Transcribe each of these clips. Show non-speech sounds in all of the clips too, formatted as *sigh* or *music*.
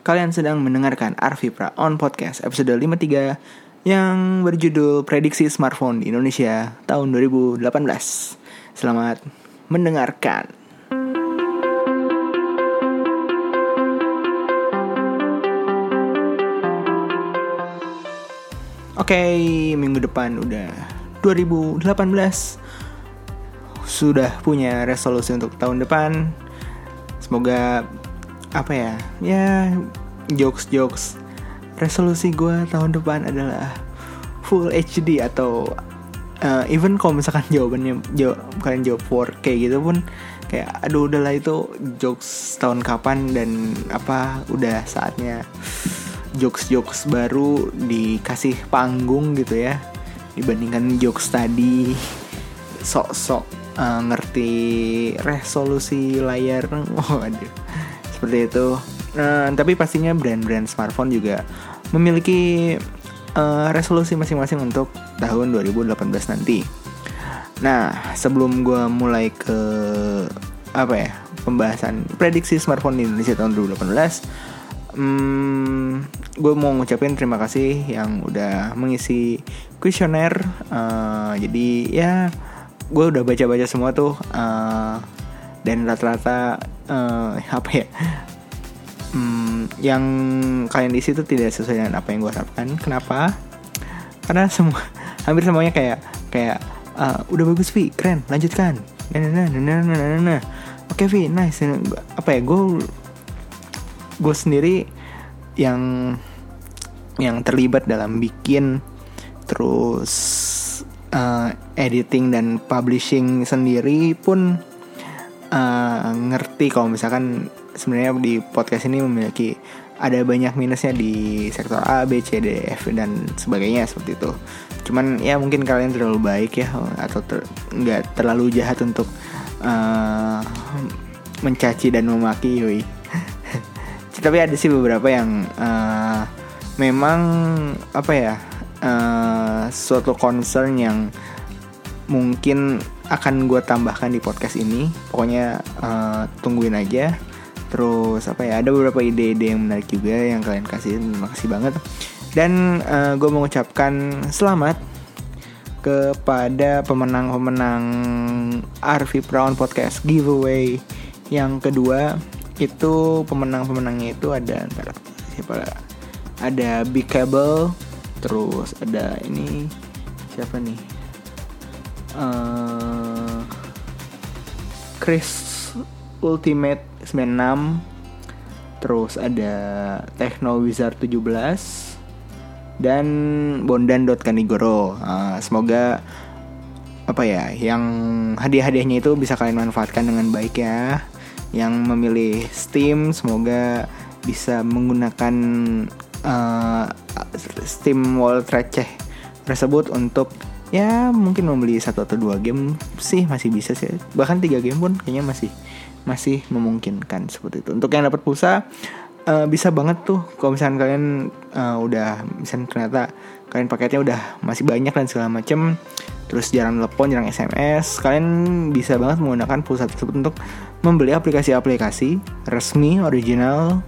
Kalian sedang mendengarkan Arvipra on Podcast episode 53 yang berjudul Prediksi Smartphone di Indonesia tahun 2018. Selamat mendengarkan. Oke, minggu depan udah 2018 sudah punya resolusi untuk tahun depan. Semoga apa ya? Ya jokes-jokes resolusi gue tahun depan adalah full HD atau uh, even kalau misalkan jawabannya jawab kalian jawab 4K gitu pun kayak aduh udahlah itu jokes tahun kapan dan apa udah saatnya jokes-jokes baru dikasih panggung gitu ya dibandingkan jokes tadi sok-sok uh, ngerti resolusi layar *laughs* oh aduh seperti itu. Uh, tapi pastinya brand-brand smartphone juga memiliki uh, resolusi masing-masing untuk tahun 2018 nanti. Nah sebelum gue mulai ke apa ya pembahasan prediksi smartphone di Indonesia tahun 2018 hmm, gue mau ngucapin terima kasih yang udah mengisi kuesioner uh, jadi ya gue udah baca-baca semua tuh uh, dan rata-rata uh, apa ya um, yang kalian isi tuh tidak sesuai dengan apa yang gue harapkan. Kenapa? Karena semua *laughs* hampir semuanya kayak kayak uh, udah bagus Vi. Keren. Lanjutkan. Nah nah nah nah nah nah, nah. oke Vi. Nice. Apa ya gue gue sendiri yang yang terlibat dalam bikin terus uh, editing dan publishing sendiri pun uh, ngerti kalau misalkan sebenarnya di podcast ini memiliki ada banyak minusnya di sektor A, B, C, D, F dan sebagainya seperti itu. Cuman ya mungkin kalian terlalu baik ya atau ter, nggak terlalu jahat untuk uh, mencaci dan memaki, yoi. *laughs* Tapi ada sih beberapa yang uh, memang apa ya uh, suatu concern yang mungkin akan gue tambahkan di podcast ini. Pokoknya uh, tungguin aja. Terus apa ya ada beberapa ide-ide yang menarik juga yang kalian kasih. Terima kasih banget. Dan uh, gue mengucapkan selamat kepada pemenang-pemenang Arvi Brown Podcast Giveaway yang kedua itu pemenang-pemenangnya itu ada ntar siapa ada Big Cable terus ada ini siapa nih uh, Chris Ultimate 96 terus ada Techno Wizard 17 dan Bondan.kanigoro uh, semoga apa ya yang hadiah-hadiahnya itu bisa kalian manfaatkan dengan baik ya. Yang memilih Steam semoga bisa menggunakan uh, Steam Wallet receh tersebut untuk ya mungkin membeli satu atau dua game sih masih bisa sih. Bahkan tiga game pun kayaknya masih masih memungkinkan seperti itu. Untuk yang dapat pulsa uh, bisa banget tuh. Kalau misalnya kalian uh, udah misalnya ternyata kalian paketnya udah masih banyak dan segala macem terus jarang telepon jarang sms kalian bisa banget menggunakan pulsa tersebut untuk membeli aplikasi-aplikasi resmi original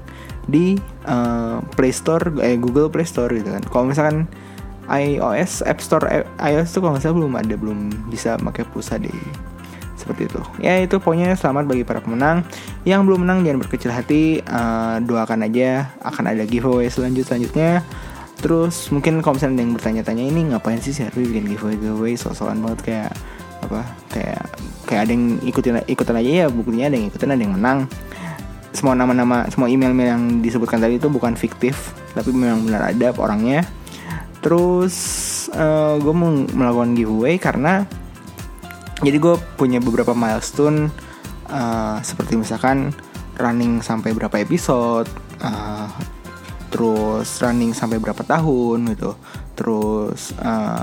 di uh, Play Store eh Google Play Store gitu kan. Kalau misalkan iOS App Store eh, iOS tuh kalau nggak salah belum ada belum bisa pakai pulsa di seperti itu. Ya itu pokoknya selamat bagi para pemenang. Yang belum menang jangan berkecil hati, uh, doakan aja akan ada giveaway selanjut selanjutnya. Terus mungkin kalau misalnya ada yang bertanya-tanya ini ngapain sih sih bikin giveaway giveaway sosokan banget kayak apa kayak kayak ada yang ikutin ikutan aja ya buktinya ada yang ikutin ada yang menang semua nama-nama semua email-email yang disebutkan tadi itu bukan fiktif tapi memang benar ada orangnya terus uh, gue mau melakukan giveaway karena jadi gue punya beberapa milestone uh, seperti misalkan running sampai berapa episode uh, terus running sampai berapa tahun gitu. Terus uh,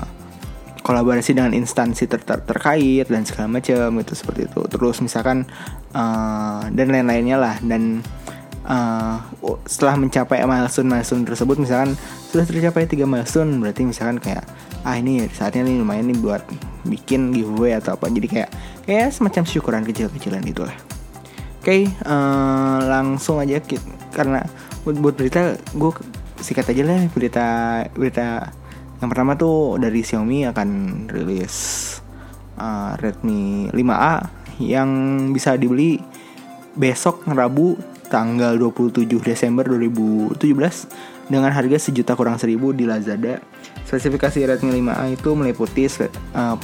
kolaborasi dengan instansi ter ter terkait dan segala macam itu seperti itu. Terus misalkan uh, dan lain-lainnya lah. Dan uh, setelah mencapai milestone milestone tersebut misalkan sudah tercapai tiga milestone berarti misalkan kayak ah ini saatnya nih lumayan nih buat bikin giveaway atau apa. Jadi kayak kayak semacam syukuran kecil-kecilan itulah Oke, uh, langsung aja kita, karena buat, buat berita gue sikat aja lah berita berita yang pertama tuh dari Xiaomi akan rilis uh, Redmi 5A yang bisa dibeli besok Rabu tanggal 27 Desember 2017 dengan harga sejuta kurang seribu di Lazada. Spesifikasi Redmi 5A itu meliputi uh,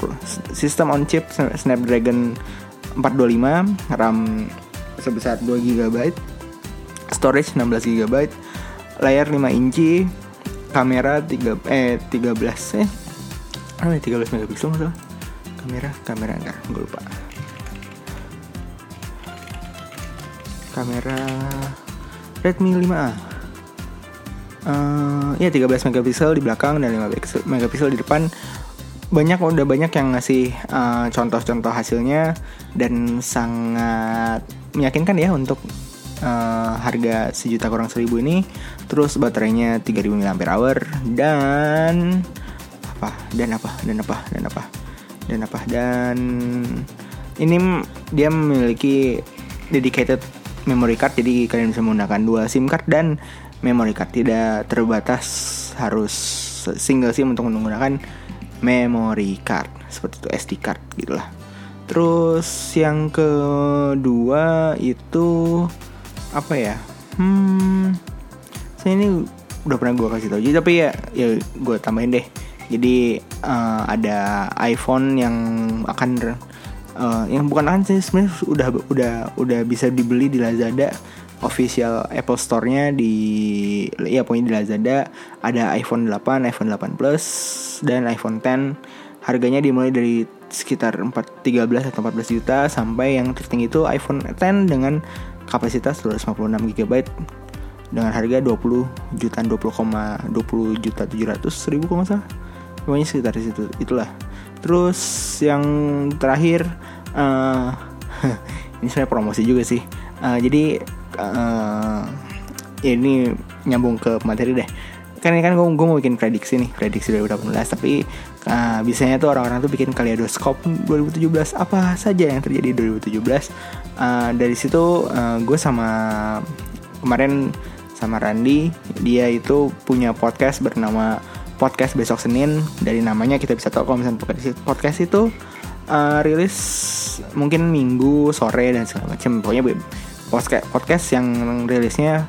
sistem on chip Snapdragon 425, RAM sebesar 2 GB, storage 16 GB, layar 5 inci, kamera 3 eh 13 eh oh, 13 megapiksel masalah kamera kamera enggak gue lupa kamera Redmi 5A uh, ya 13 megapiksel di belakang dan 5 megapiksel di depan. Banyak udah banyak yang ngasih uh, contoh-contoh hasilnya dan sangat meyakinkan ya untuk uh, harga sejuta kurang seribu ini. Terus baterainya 3000 mAh dan apa? Dan apa? Dan apa? Dan apa? Dan apa? Dan ini dia memiliki dedicated memory card jadi kalian bisa menggunakan dua SIM card dan memory card tidak terbatas harus single SIM untuk menggunakan memory card seperti itu SD card gitulah. Terus yang kedua itu apa ya? Hmm, saya ini udah pernah gue kasih tau jadi tapi ya ya gue tambahin deh. Jadi uh, ada iPhone yang akan uh, yang bukan akan sih sebenarnya udah udah udah bisa dibeli di Lazada official Apple Store-nya di ya pokoknya di Lazada. Ada iPhone 8, iPhone 8 Plus dan iPhone 10. Harganya dimulai dari sekitar 4 13 atau 14 juta sampai yang tertinggi itu iPhone 10 dengan kapasitas 256 GB dengan harga 20 juta 20, 20 juta 700 ribu kalau salah. Pokoknya sekitar situ itulah. Terus yang terakhir uh, *laughs* ini sebenarnya promosi juga sih. Uh, jadi uh, ini nyambung ke materi deh. Kan ini kan gue, gue mau bikin prediksi nih prediksi 2018 tapi uh, biasanya tuh orang-orang tuh bikin kaleidoskop 2017 apa saja yang terjadi 2017 uh, dari situ uh, gue sama kemarin sama Randy dia itu punya podcast bernama podcast besok Senin. Dari namanya kita bisa tahu kalau misalnya podcast itu uh, rilis mungkin minggu sore dan segala macam. Pokoknya podcast podcast yang rilisnya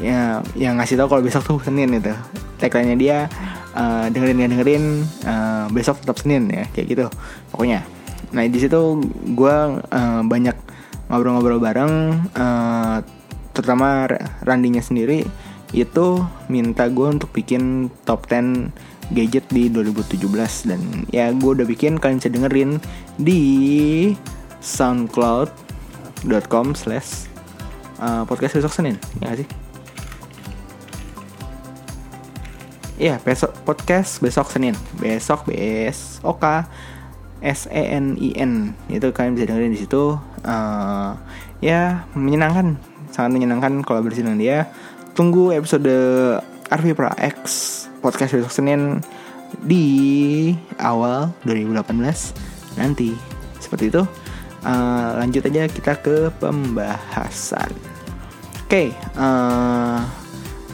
ya yang ngasih tahu kalau besok tuh Senin itu tagline-nya dia uh, dengerin ya dengerin uh, besok tetap Senin ya kayak gitu pokoknya. Nah di situ gue uh, banyak ngobrol-ngobrol bareng uh, terutama Randinya sendiri itu minta gue untuk bikin top 10 gadget di 2017 dan ya gue udah bikin kalian bisa dengerin di soundcloud.com slash uh, podcast besok Senin ya sih Iya, besok podcast besok Senin. Besok BS Oka S E N I N. Itu kalian bisa dengerin di situ. Uh, ya, menyenangkan. Sangat menyenangkan kalau dengan dia. Tunggu episode Arvi Pra X podcast besok Senin di awal 2018 nanti. Seperti itu. Uh, lanjut aja kita ke pembahasan. Oke, okay, uh,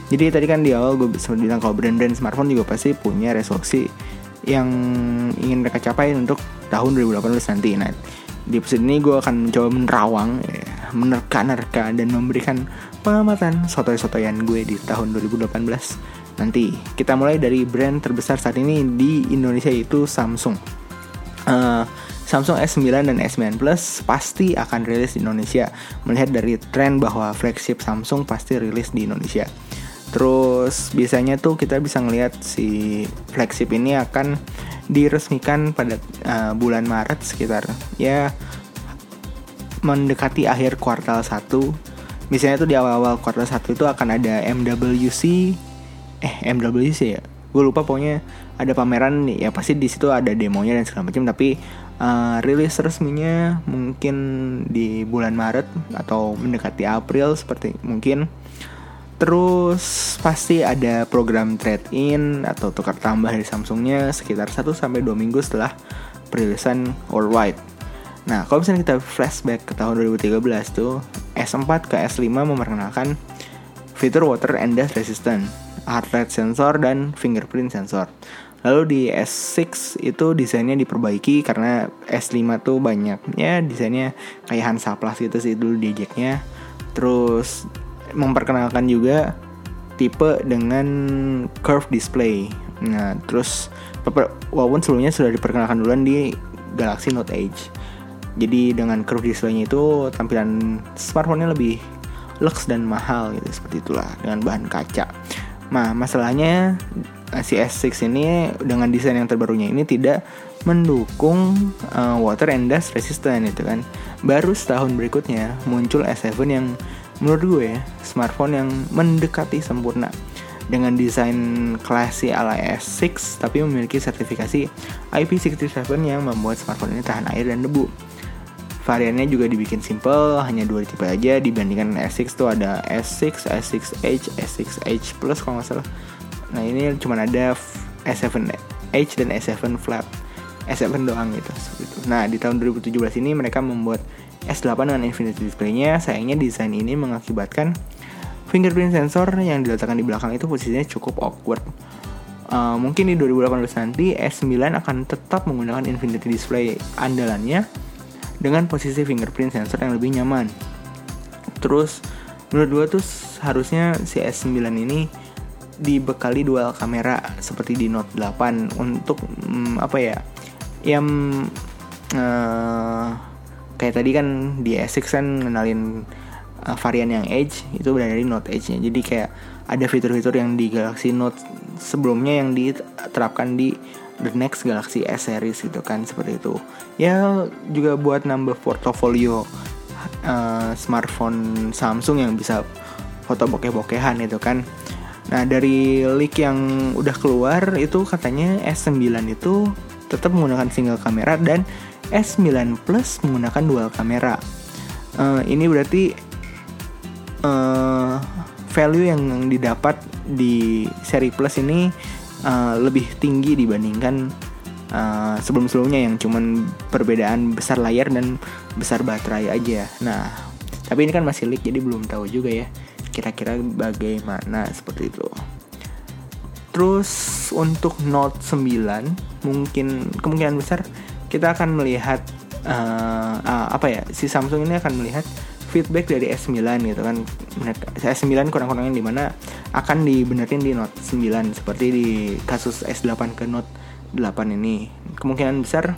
jadi tadi kan di awal gue sempat bilang kalau brand-brand smartphone juga pasti punya resolusi yang ingin mereka capai untuk tahun 2018 nanti. Nah, di episode ini gue akan mencoba menerawang, ya, menerka-nerka dan memberikan pengamatan sotoy-sotoyan gue di tahun 2018 nanti. Kita mulai dari brand terbesar saat ini di Indonesia yaitu Samsung. Uh, Samsung S9 dan S9 Plus pasti akan rilis di Indonesia. Melihat dari tren bahwa flagship Samsung pasti rilis di Indonesia. Terus biasanya tuh kita bisa ngelihat si flagship ini akan diresmikan pada uh, bulan Maret sekitar ya mendekati akhir kuartal 1. Biasanya tuh di awal-awal kuartal 1 itu akan ada MWC eh MWC ya. Gue lupa pokoknya ada pameran ya pasti di situ ada demonya dan segala macam tapi uh, rilis resminya mungkin di bulan Maret atau mendekati April seperti mungkin Terus pasti ada program trade-in atau tukar tambah dari Samsungnya sekitar 1 sampai 2 minggu setelah perilisan worldwide. Nah, kalau misalnya kita flashback ke tahun 2013 tuh, S4 ke S5 memperkenalkan fitur water and dust resistant, heart rate sensor dan fingerprint sensor. Lalu di S6 itu desainnya diperbaiki karena S5 tuh banyaknya desainnya kayak Hansaplast gitu sih dulu jacknya. Terus memperkenalkan juga tipe dengan curve display. Nah, terus walaupun sebelumnya sudah diperkenalkan duluan di Galaxy Note Edge. Jadi dengan curve displaynya itu tampilan smartphone-nya lebih lux dan mahal gitu seperti itulah dengan bahan kaca. Nah, masalahnya si S6 ini dengan desain yang terbarunya ini tidak mendukung uh, water and dust resistant itu kan. Baru setahun berikutnya muncul S7 yang menurut gue ya, smartphone yang mendekati sempurna dengan desain klasi ala S6 tapi memiliki sertifikasi IP67 yang membuat smartphone ini tahan air dan debu. Variannya juga dibikin simple, hanya dua tipe aja dibandingkan S6 tuh ada S6, S6H, S6H Plus kalau nggak salah. Nah ini cuma ada S7H dan S7 Flap. S7 doang gitu, gitu. Nah di tahun 2017 ini mereka membuat S8 dengan Infinity Display-nya. Sayangnya desain ini mengakibatkan fingerprint sensor yang diletakkan di belakang itu posisinya cukup awkward. Uh, mungkin di 2018 nanti S9 akan tetap menggunakan Infinity Display andalannya dengan posisi fingerprint sensor yang lebih nyaman. Terus menurut gue tuh harusnya si S9 ini dibekali dual kamera seperti di Note 8 untuk um, apa ya? Yang uh, kayak tadi kan di S6 kan ngenalin uh, varian yang Edge itu berada di Note Edge-nya. Jadi kayak ada fitur-fitur yang di Galaxy Note sebelumnya yang diterapkan di the next Galaxy S series gitu kan seperti itu ya juga buat nambah portofolio uh, smartphone Samsung yang bisa foto bokeh-bokehan itu kan nah dari leak yang udah keluar itu katanya S9 itu tetap menggunakan single kamera dan S9 Plus menggunakan dual kamera uh, ini berarti uh, value yang didapat di seri Plus ini uh, lebih tinggi dibandingkan uh, sebelum-sebelumnya yang cuman perbedaan besar layar dan besar baterai aja. Nah, tapi ini kan masih leak jadi belum tahu juga ya kira-kira bagaimana seperti itu. Terus untuk Note 9 mungkin kemungkinan besar kita akan melihat uh, uh, apa ya si Samsung ini akan melihat feedback dari S9 gitu kan. S9 kurang-kurangnya di mana akan dibenerin di Note 9 seperti di kasus S8 ke Note 8 ini. Kemungkinan besar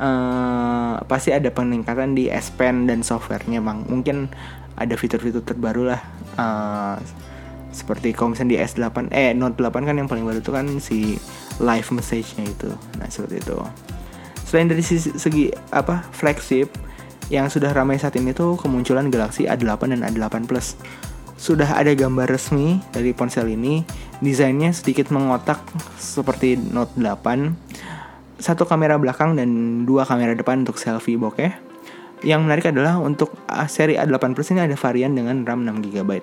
uh, pasti ada peningkatan di S Pen dan softwarenya bang. Mungkin ada fitur-fitur terbaru lah uh, seperti kalau misalnya di S8 eh Note 8 kan yang paling baru itu kan si live message-nya itu nah seperti itu selain dari segi, segi apa flagship yang sudah ramai saat ini tuh kemunculan Galaxy A8 dan A8 Plus. Sudah ada gambar resmi dari ponsel ini, desainnya sedikit mengotak seperti Note 8. Satu kamera belakang dan dua kamera depan untuk selfie bokeh. Yang menarik adalah untuk seri A8 Plus ini ada varian dengan RAM 6GB.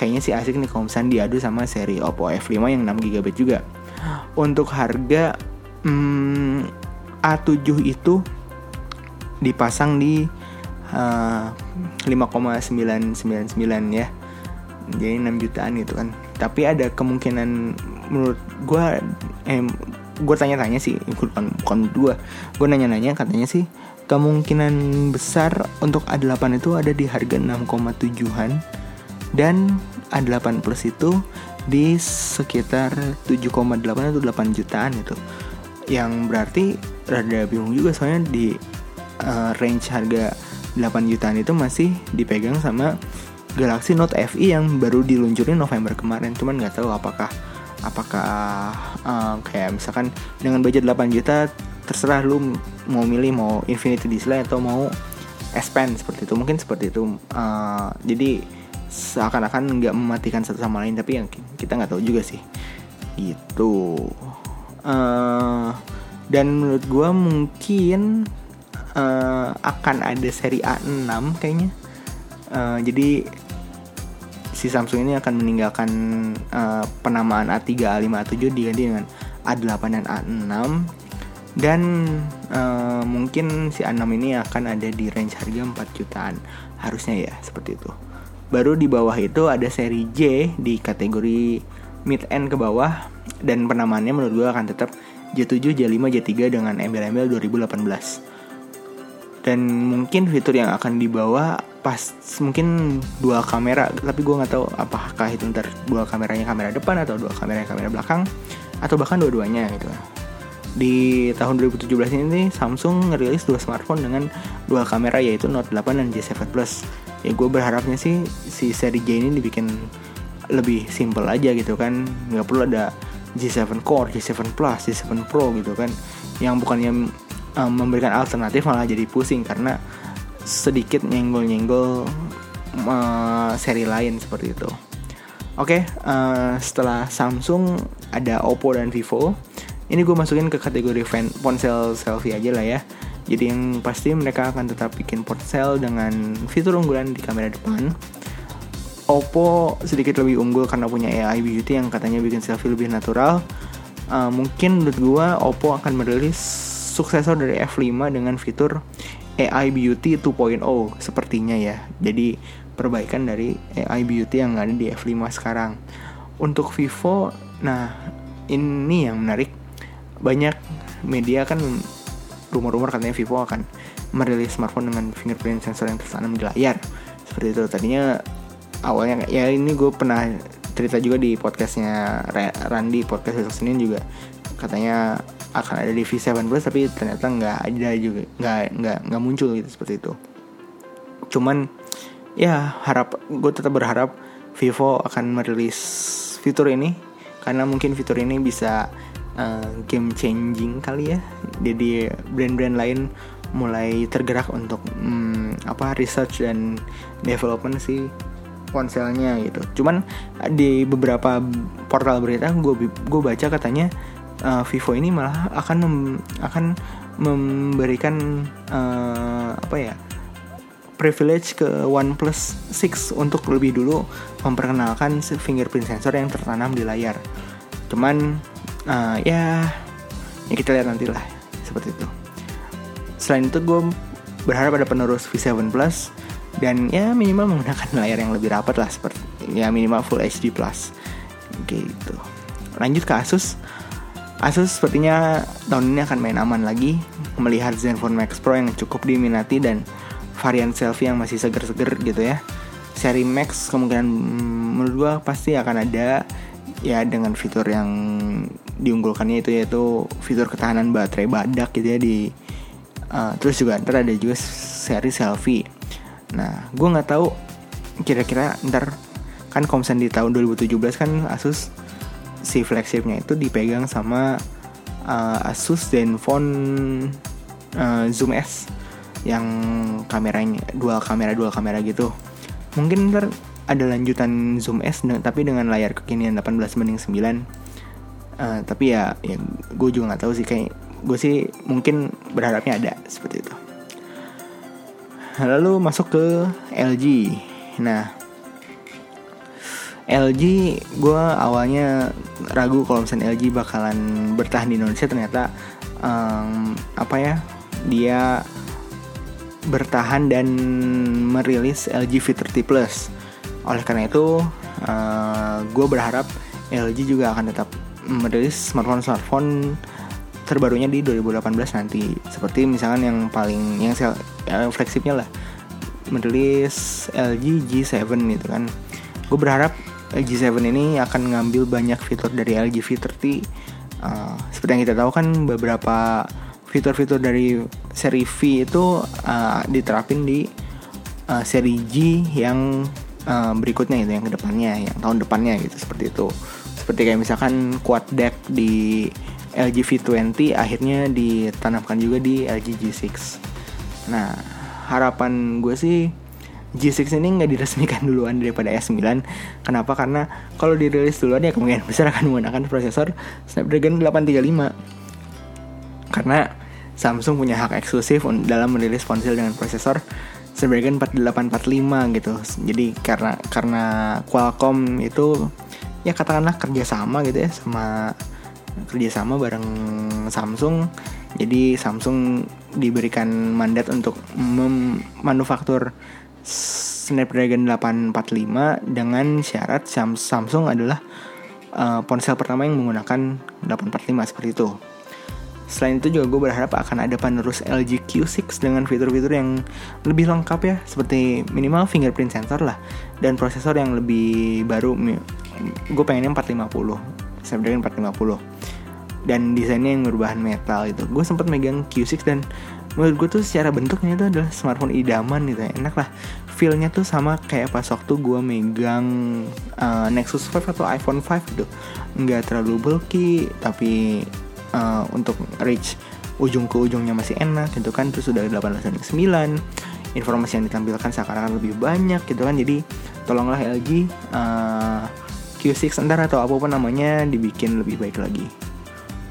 Kayaknya sih asik nih kalau misalnya diadu sama seri Oppo F5 yang 6GB juga. Untuk harga hmm, A7 itu dipasang di uh, eh, 5,999 ya jadi 6 jutaan gitu kan tapi ada kemungkinan menurut gue eh gue tanya-tanya sih bukan bukan gue gue nanya-nanya katanya sih kemungkinan besar untuk A8 itu ada di harga 6,7an dan A8 Plus itu di sekitar 7,8 atau 8 jutaan itu. Yang berarti rada bingung juga soalnya di uh, range harga 8 jutaan itu masih dipegang sama Galaxy Note FE yang baru diluncurin November kemarin. Cuman nggak tahu apakah apakah uh, kayak misalkan dengan budget 8 juta terserah lu mau milih mau Infinity Display atau mau Pen seperti itu. Mungkin seperti itu. Uh, jadi seakan-akan nggak mematikan satu sama lain tapi yang kita nggak tahu juga sih. Gitu. Uh, dan menurut gue mungkin uh, akan ada seri A6 kayaknya. Uh, jadi si Samsung ini akan meninggalkan uh, penamaan A3, A5, A7 diganti dengan A8 dan A6 dan uh, mungkin si A6 ini akan ada di range harga 4 jutaan. Harusnya ya seperti itu. Baru di bawah itu ada seri J di kategori mid end ke bawah. Dan penamaannya menurut gue akan tetap J7, J5, J3 dengan embel-embel 2018 dan mungkin fitur yang akan dibawa pas mungkin dua kamera tapi gue nggak tahu apakah itu ntar dua kameranya kamera depan atau dua kameranya kamera belakang atau bahkan dua-duanya gitu di tahun 2017 ini Samsung ngerilis dua smartphone dengan dua kamera yaitu Note 8 dan J7 Plus. Ya gue berharapnya sih si seri J ini dibikin lebih simple aja gitu kan, nggak perlu ada J7 Core, J7 Plus, J7 Pro gitu kan, yang bukannya um, memberikan alternatif malah jadi pusing karena sedikit nyenggol-nyenggol uh, seri lain seperti itu. Oke, okay, uh, setelah Samsung ada Oppo dan Vivo ini gue masukin ke kategori fan, ponsel selfie aja lah ya. Jadi yang pasti mereka akan tetap bikin ponsel dengan fitur unggulan di kamera depan. Oppo sedikit lebih unggul karena punya AI beauty yang katanya bikin selfie lebih natural. Uh, mungkin menurut gue Oppo akan merilis suksesor dari F5 dengan fitur AI Beauty 2.0 sepertinya ya. Jadi perbaikan dari AI Beauty yang ada di F5 sekarang. Untuk Vivo nah ini yang menarik banyak media kan rumor-rumor katanya Vivo akan merilis smartphone dengan fingerprint sensor yang tertanam di layar. Seperti itu. Tadinya awalnya ya ini gue pernah cerita juga di podcastnya Randy podcast besok Senin juga. Katanya akan ada di V7 Plus tapi ternyata nggak ada juga. Nggak nggak nggak muncul gitu seperti itu. Cuman ya harap gue tetap berharap Vivo akan merilis fitur ini. Karena mungkin fitur ini bisa uh, game changing kali ya jadi brand-brand lain mulai tergerak untuk um, apa research dan development si ponselnya gitu cuman di beberapa portal berita gue gue baca katanya uh, Vivo ini malah akan mem, akan memberikan uh, apa ya privilege ke OnePlus 6 untuk lebih dulu memperkenalkan fingerprint sensor yang tertanam di layar. Cuman uh, ya ya kita lihat nanti lah seperti itu. Selain itu gue berharap ada penerus V7 Plus dan ya minimal menggunakan layar yang lebih rapat lah seperti ya minimal Full HD Plus. Gitu. Lanjut ke Asus. Asus sepertinya tahun ini akan main aman lagi melihat Zenfone Max Pro yang cukup diminati dan varian selfie yang masih seger-seger gitu ya. Seri Max kemungkinan mm, menurut gue pasti akan ada ya dengan fitur yang diunggulkannya itu yaitu fitur ketahanan baterai badak gitu ya di uh, terus juga ntar ada juga seri selfie. Nah gue nggak tahu kira-kira ntar kan komsen di tahun 2017 kan Asus si flagshipnya itu dipegang sama uh, Asus Zenfone uh, Zoom S yang kameranya dual kamera dual kamera gitu. Mungkin ntar ada lanjutan Zoom S tapi dengan layar kekinian 18 banding 9 uh, tapi ya ya gue juga nggak tahu sih kayak gue sih mungkin berharapnya ada seperti itu. Lalu masuk ke LG nah LG gue awalnya ragu kalau misalnya LG bakalan bertahan di Indonesia. Ternyata um, apa ya dia bertahan dan merilis LG V30 Plus oleh karena itu uh, eh, gue berharap LG juga akan tetap merilis smartphone-smartphone terbarunya di 2018 nanti. Seperti misalkan yang paling yang sel, ya, flagshipnya lah. Merilis LG G7 gitu kan. Gue berharap LG 7 ini akan ngambil banyak fitur dari LG V30 uh, seperti yang kita tahu kan beberapa fitur-fitur dari seri V itu uh, diterapin di uh, seri G yang uh, berikutnya itu yang ke depannya yang tahun depannya gitu seperti itu. Seperti kayak misalkan quad deck di LG V20 akhirnya ditanamkan juga di LG G6 nah harapan gue sih G6 ini nggak diresmikan *laughs* duluan daripada S9 kenapa? Karena kalau dirilis duluan ya kemungkinan besar akan menggunakan prosesor Snapdragon 835 karena Samsung punya hak eksklusif dalam merilis ponsel dengan prosesor Snapdragon 4845 gitu jadi karena karena Qualcomm itu ya katakanlah kerjasama gitu ya sama kerjasama bareng Samsung Jadi Samsung diberikan mandat untuk memanufaktur Snapdragon 845 dengan syarat Samsung adalah uh, ponsel pertama yang menggunakan 845 seperti itu. Selain itu juga gue berharap akan ada penerus LG Q6 dengan fitur-fitur yang lebih lengkap ya Seperti minimal fingerprint sensor lah Dan prosesor yang lebih baru. Gue pengennya 450 Snapdragon 450 Dan desainnya yang berbahan metal itu. Gue sempat megang Q6 dan menurut gue tuh secara bentuknya itu adalah smartphone idaman gitu ya. Enak lah. Feelnya tuh sama kayak pas waktu gue megang uh, Nexus 5 atau iPhone 5 gitu. Nggak terlalu bulky Tapi uh, untuk reach ujung ke ujungnya masih enak gitu kan. Terus sudah 18.9 informasi yang ditampilkan sekarang lebih banyak gitu kan. Jadi tolonglah LG uh, Q6 entar atau apa pun namanya dibikin lebih baik lagi.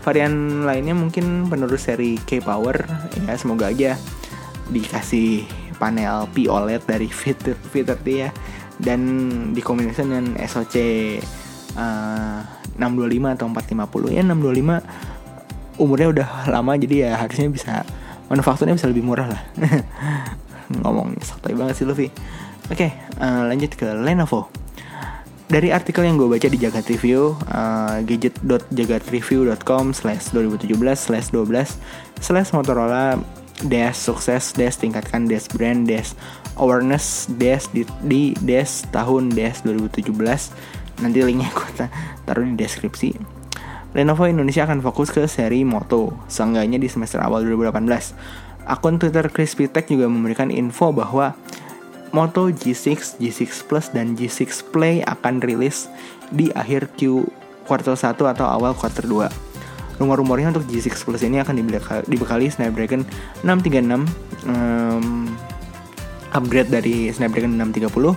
Varian lainnya mungkin penerus seri K Power ya semoga aja dikasih panel P OLED dari *laughs* fitur fitur dia dan dikombinasikan dengan SoC uh, 625 atau 450 ya 625 umurnya udah lama jadi ya harusnya bisa manufakturnya bisa lebih murah lah. *laughs* Ngomong santai banget sih Luffy. Oke okay, uh, eh, lanjut ke Lenovo. Dari artikel yang gue baca di Jagat Review uh, gadget.jagatreview.com slash 2017 slash 12 slash Motorola dash sukses dash tingkatkan dash brand dash awareness dash di, di dash tahun dash 2017 nanti linknya gue taruh di deskripsi Lenovo Indonesia akan fokus ke seri Moto, seenggaknya di semester awal 2018. Akun Twitter Crispy Tech juga memberikan info bahwa Moto G6, G6 Plus, dan G6 Play akan rilis di akhir Q kuartal 1 atau awal kuartal 2. Rumor-rumornya untuk G6 Plus ini akan dibekali Snapdragon 636 um, upgrade dari Snapdragon 630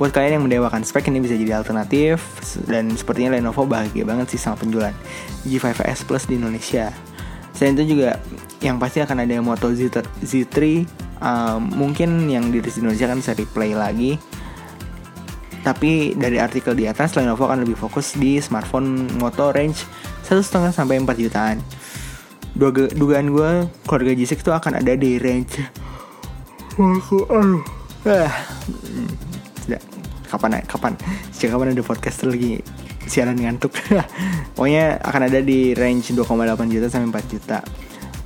Buat kalian yang mendewakan spek ini bisa jadi alternatif dan sepertinya Lenovo bahagia banget sih sama penjualan G5S Plus di Indonesia. Selain itu juga yang pasti akan ada Moto Z, Z3 uh, mungkin yang di Indonesia kan seri play lagi. Tapi dari artikel di atas Lenovo akan lebih fokus di smartphone Moto range 1,5 sampai 4 jutaan. Dugaan gue keluarga G6 itu akan ada di range aduh. Ah, kapan kapan? Sejak kapan ada podcaster lagi? Siaran ngantuk. *laughs* Pokoknya akan ada di range 2,8 juta sampai 4 juta.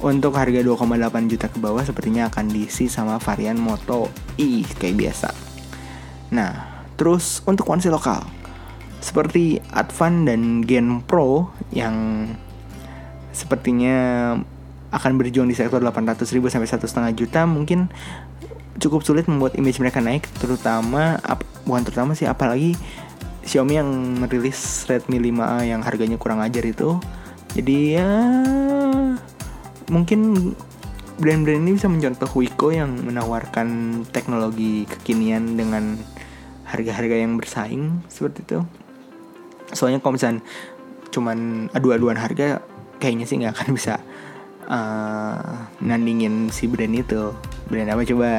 Untuk harga 2,8 juta ke bawah sepertinya akan diisi sama varian Moto E kayak biasa. Nah terus untuk ponsel lokal. Seperti Advan dan Gen Pro yang sepertinya akan berjuang di sektor 800 ribu sampai 1,5 juta mungkin cukup sulit membuat image mereka naik terutama ap, bukan terutama sih apalagi Xiaomi yang merilis Redmi 5A yang harganya kurang ajar itu. Jadi ya mungkin brand-brand ini bisa mencontoh Wiko yang menawarkan teknologi kekinian dengan harga-harga yang bersaing seperti itu. Soalnya kalau misalnya cuman adu-aduan harga kayaknya sih nggak akan bisa uh, nandingin si brand itu. Brand apa coba?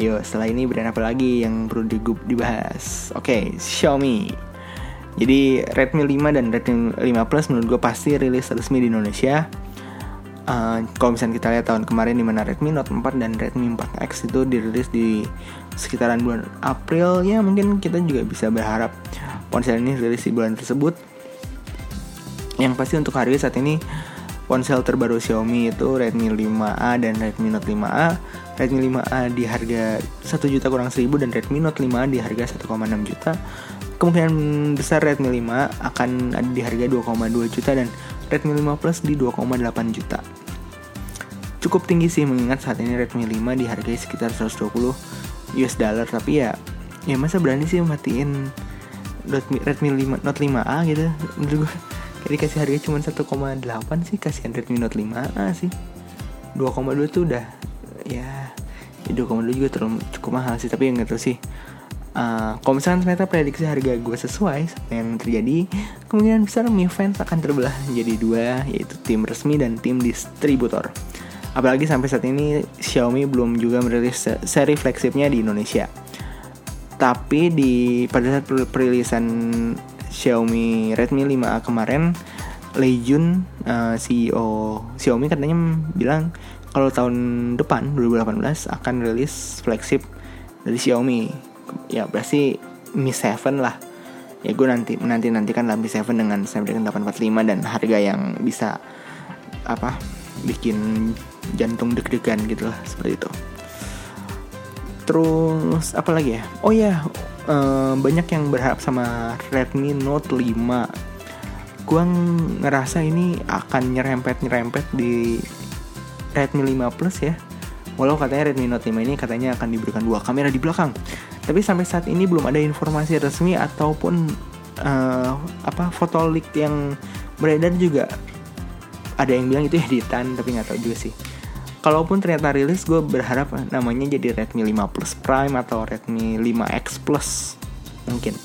Yuk setelah ini brand apa lagi yang perlu dibahas? Oke okay, Xiaomi. Jadi Redmi 5 dan Redmi 5 Plus menurut gue pasti rilis resmi di Indonesia. Uh, Kalau misalnya kita lihat tahun kemarin di mana Redmi Note 4 dan Redmi 4X itu dirilis di sekitaran bulan April Ya mungkin kita juga bisa berharap ponsel ini rilis di bulan tersebut. Yang pasti untuk harga saat ini ponsel terbaru Xiaomi itu Redmi 5A dan Redmi Note 5A. Redmi 5A di harga 1 juta kurang 1000 dan Redmi Note 5A di harga 1,6 juta. Kemungkinan besar Redmi 5 akan ada di harga 2,2 juta dan Redmi 5 Plus di 2,8 juta. Cukup tinggi sih mengingat saat ini Redmi 5 dihargai sekitar 120 US dollar tapi ya ya masa berani sih matiin Redmi, Redmi 5 Note 5A gitu Kayak dikasih harga cuma 1,8 sih kasihan Redmi Note 5A sih 2,2 tuh udah ya, ya 2,2 juga terlalu cukup mahal sih tapi nggak tahu sih Uh, kalau misalkan ternyata prediksi harga gue sesuai sama yang terjadi, kemungkinan besar Mi Fans akan terbelah menjadi dua, yaitu tim resmi dan tim distributor. Apalagi sampai saat ini Xiaomi belum juga merilis seri flagshipnya di Indonesia. Tapi di pada saat perilisan Xiaomi Redmi 5A kemarin Lei Jun uh, CEO Xiaomi katanya bilang kalau tahun depan 2018 akan rilis flagship dari Xiaomi. Ya berarti Mi 7 lah. Ya gue nanti nanti nantikan lah Mi 7 dengan Snapdragon 845 dan harga yang bisa apa bikin jantung deg-degan gitu lah seperti itu terus apa lagi ya? Oh ya uh, banyak yang berharap sama Redmi Note 5 gue ngerasa ini akan nyerempet-nyerempet di Redmi 5 Plus ya. Walau katanya Redmi Note 5 ini katanya akan diberikan dua kamera di belakang. Tapi sampai saat ini belum ada informasi resmi ataupun uh, apa foto leak yang beredar juga. Ada yang bilang itu editan tapi nggak tahu juga sih kalaupun ternyata rilis gue berharap namanya jadi Redmi 5 Plus Prime atau Redmi 5X Plus. Mungkin.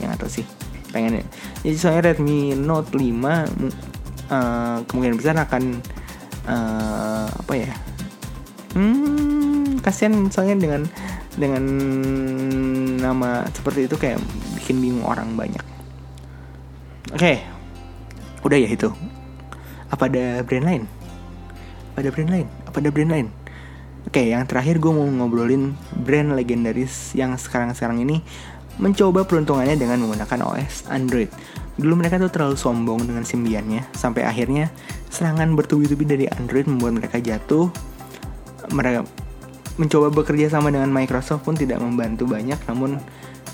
Yang atau sih. Pengen ya jadi soalnya Redmi Note 5 uh, kemungkinan besar akan uh, apa ya? Hmm kasihan soalnya dengan dengan nama seperti itu kayak bikin bingung orang banyak. Oke. Okay. udah ya itu. Apa ada brand lain apa ada brand lain apa ada brand lain Oke, yang terakhir gue mau ngobrolin brand legendaris yang sekarang-sekarang ini mencoba peruntungannya dengan menggunakan OS Android. Dulu mereka tuh terlalu sombong dengan Symbiannya, sampai akhirnya serangan bertubi-tubi dari Android membuat mereka jatuh. Mereka mencoba bekerja sama dengan Microsoft pun tidak membantu banyak, namun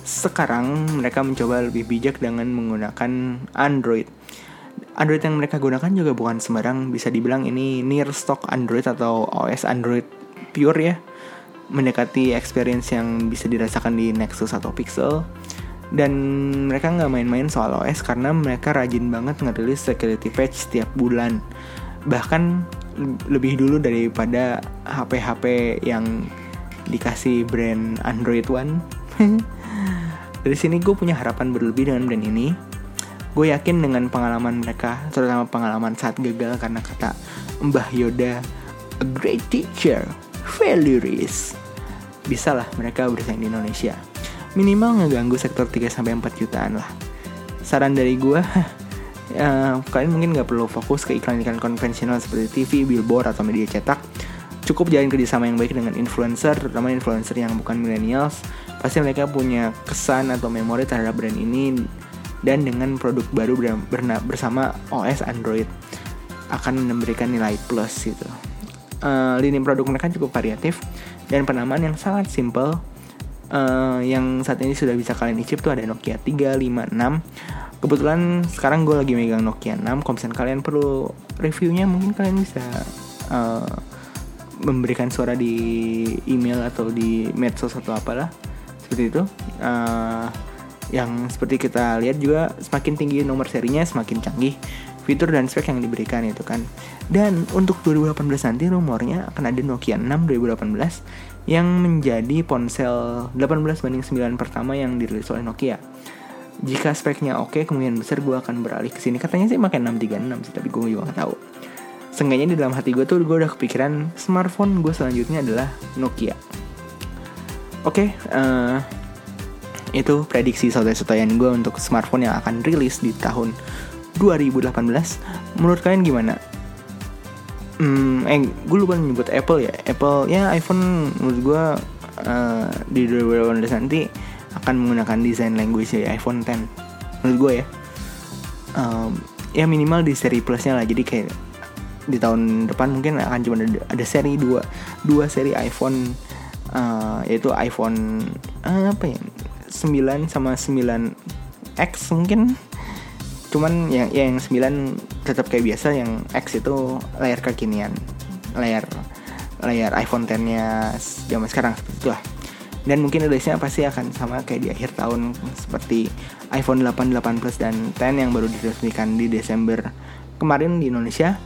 sekarang mereka mencoba lebih bijak dengan menggunakan Android. Android yang mereka gunakan juga bukan sembarang bisa dibilang ini near stock Android atau OS Android pure ya. Mendekati experience yang bisa dirasakan di Nexus atau Pixel. Dan mereka nggak main-main soal OS karena mereka rajin banget ngerilis security patch setiap bulan. Bahkan lebih dulu daripada HP-HP yang dikasih brand Android One. *laughs* Dari sini gue punya harapan berlebih dengan brand ini gue yakin dengan pengalaman mereka terutama pengalaman saat gagal karena kata Mbah Yoda a great teacher failure is. Bisa lah mereka bersaing di Indonesia. Minimal ngeganggu sektor 3 sampai 4 jutaan lah. Saran dari gue uh, *laughs* kalian mungkin nggak perlu fokus ke iklan-iklan konvensional seperti TV, billboard atau media cetak. Cukup jalin kerjasama yang baik dengan influencer terutama influencer yang bukan millennials. Pasti mereka punya kesan atau memori terhadap brand ini dan dengan produk baru bersama OS Android akan memberikan nilai plus gitu. Uh, lini produk mereka cukup variatif dan penamaan yang sangat simple. Uh, yang saat ini sudah bisa kalian icip tuh ada Nokia 356. Kebetulan sekarang gue lagi megang Nokia 6. Kalau misalnya kalian perlu reviewnya mungkin kalian bisa uh, memberikan suara di email atau di medsos atau apalah seperti itu. Uh, yang seperti kita lihat juga semakin tinggi nomor serinya semakin canggih fitur dan spek yang diberikan itu kan. Dan untuk 2018 nanti rumornya akan ada Nokia 6 2018 yang menjadi ponsel 18 banding 9 pertama yang dirilis oleh Nokia. Jika speknya oke kemungkinan besar gue akan beralih ke sini. Katanya sih pakai 636 sih tapi gue juga gak tahu. Seenggaknya di dalam hati gue tuh gue udah kepikiran smartphone gue selanjutnya adalah Nokia. Oke, okay, uh, eh, itu prediksi saudara-saudara gue untuk smartphone yang akan rilis di tahun 2018. Menurut kalian gimana? Hmm, eh, gue lupa menyebut Apple ya. Apple ya iPhone menurut gue uh, di 2018 nanti akan menggunakan desain language dari iPhone 10. Menurut gue ya. Um, ya minimal di seri plusnya lah. Jadi kayak di tahun depan mungkin akan cuma ada, ada seri dua dua seri iPhone uh, yaitu iPhone uh, apa ya 9 sama 9X mungkin. Cuman yang ya yang 9 tetap kayak biasa yang X itu layar kekinian. Layar layar iPhone 10 nya zaman sekarang seperti itu lah dan mungkin rilisnya pasti akan sama kayak di akhir tahun seperti iPhone 8, 8 Plus dan 10 yang baru diresmikan di Desember kemarin di Indonesia.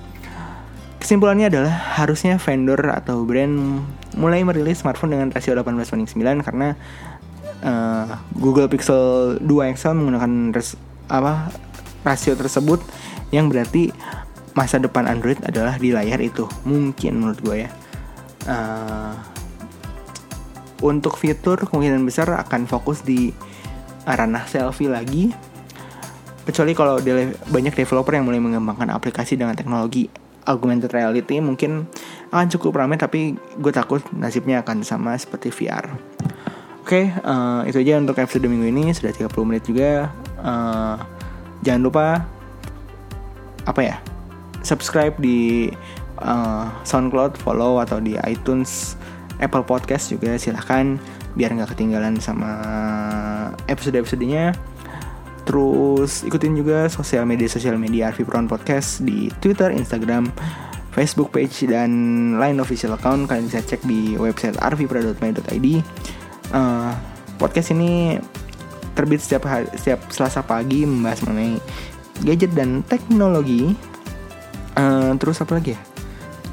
Kesimpulannya adalah harusnya vendor atau brand mulai merilis smartphone dengan rasio 18 banding 9 karena uh, Google Pixel 2 XL menggunakan res, apa rasio tersebut yang berarti masa depan Android adalah di layar itu. Mungkin menurut gue ya. Uh, untuk fitur kemungkinan besar akan fokus di ranah selfie lagi. Kecuali kalau de banyak developer yang mulai mengembangkan aplikasi dengan teknologi augmented reality mungkin akan cukup ramai tapi gue takut nasibnya akan sama seperti VR. Oke, okay, uh, itu aja untuk episode minggu ini sudah 30 menit juga. Uh, jangan lupa apa ya? Subscribe di uh, SoundCloud, follow atau di iTunes, Apple Podcast juga silahkan biar nggak ketinggalan sama episode-episodenya. Terus ikutin juga sosial media sosial media Arfi Brown Podcast di Twitter, Instagram, Facebook page dan lain official account kalian bisa cek di website arvipra.my.id. Uh, podcast ini terbit setiap hari, setiap Selasa pagi membahas mengenai gadget dan teknologi. Uh, terus apa lagi ya?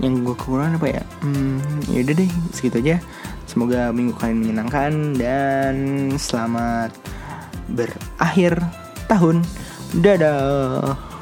Yang gue kekurangan apa ya? Hmm, yaudah deh, segitu aja. Semoga minggu kalian menyenangkan dan selamat berakhir tahun. Dadah.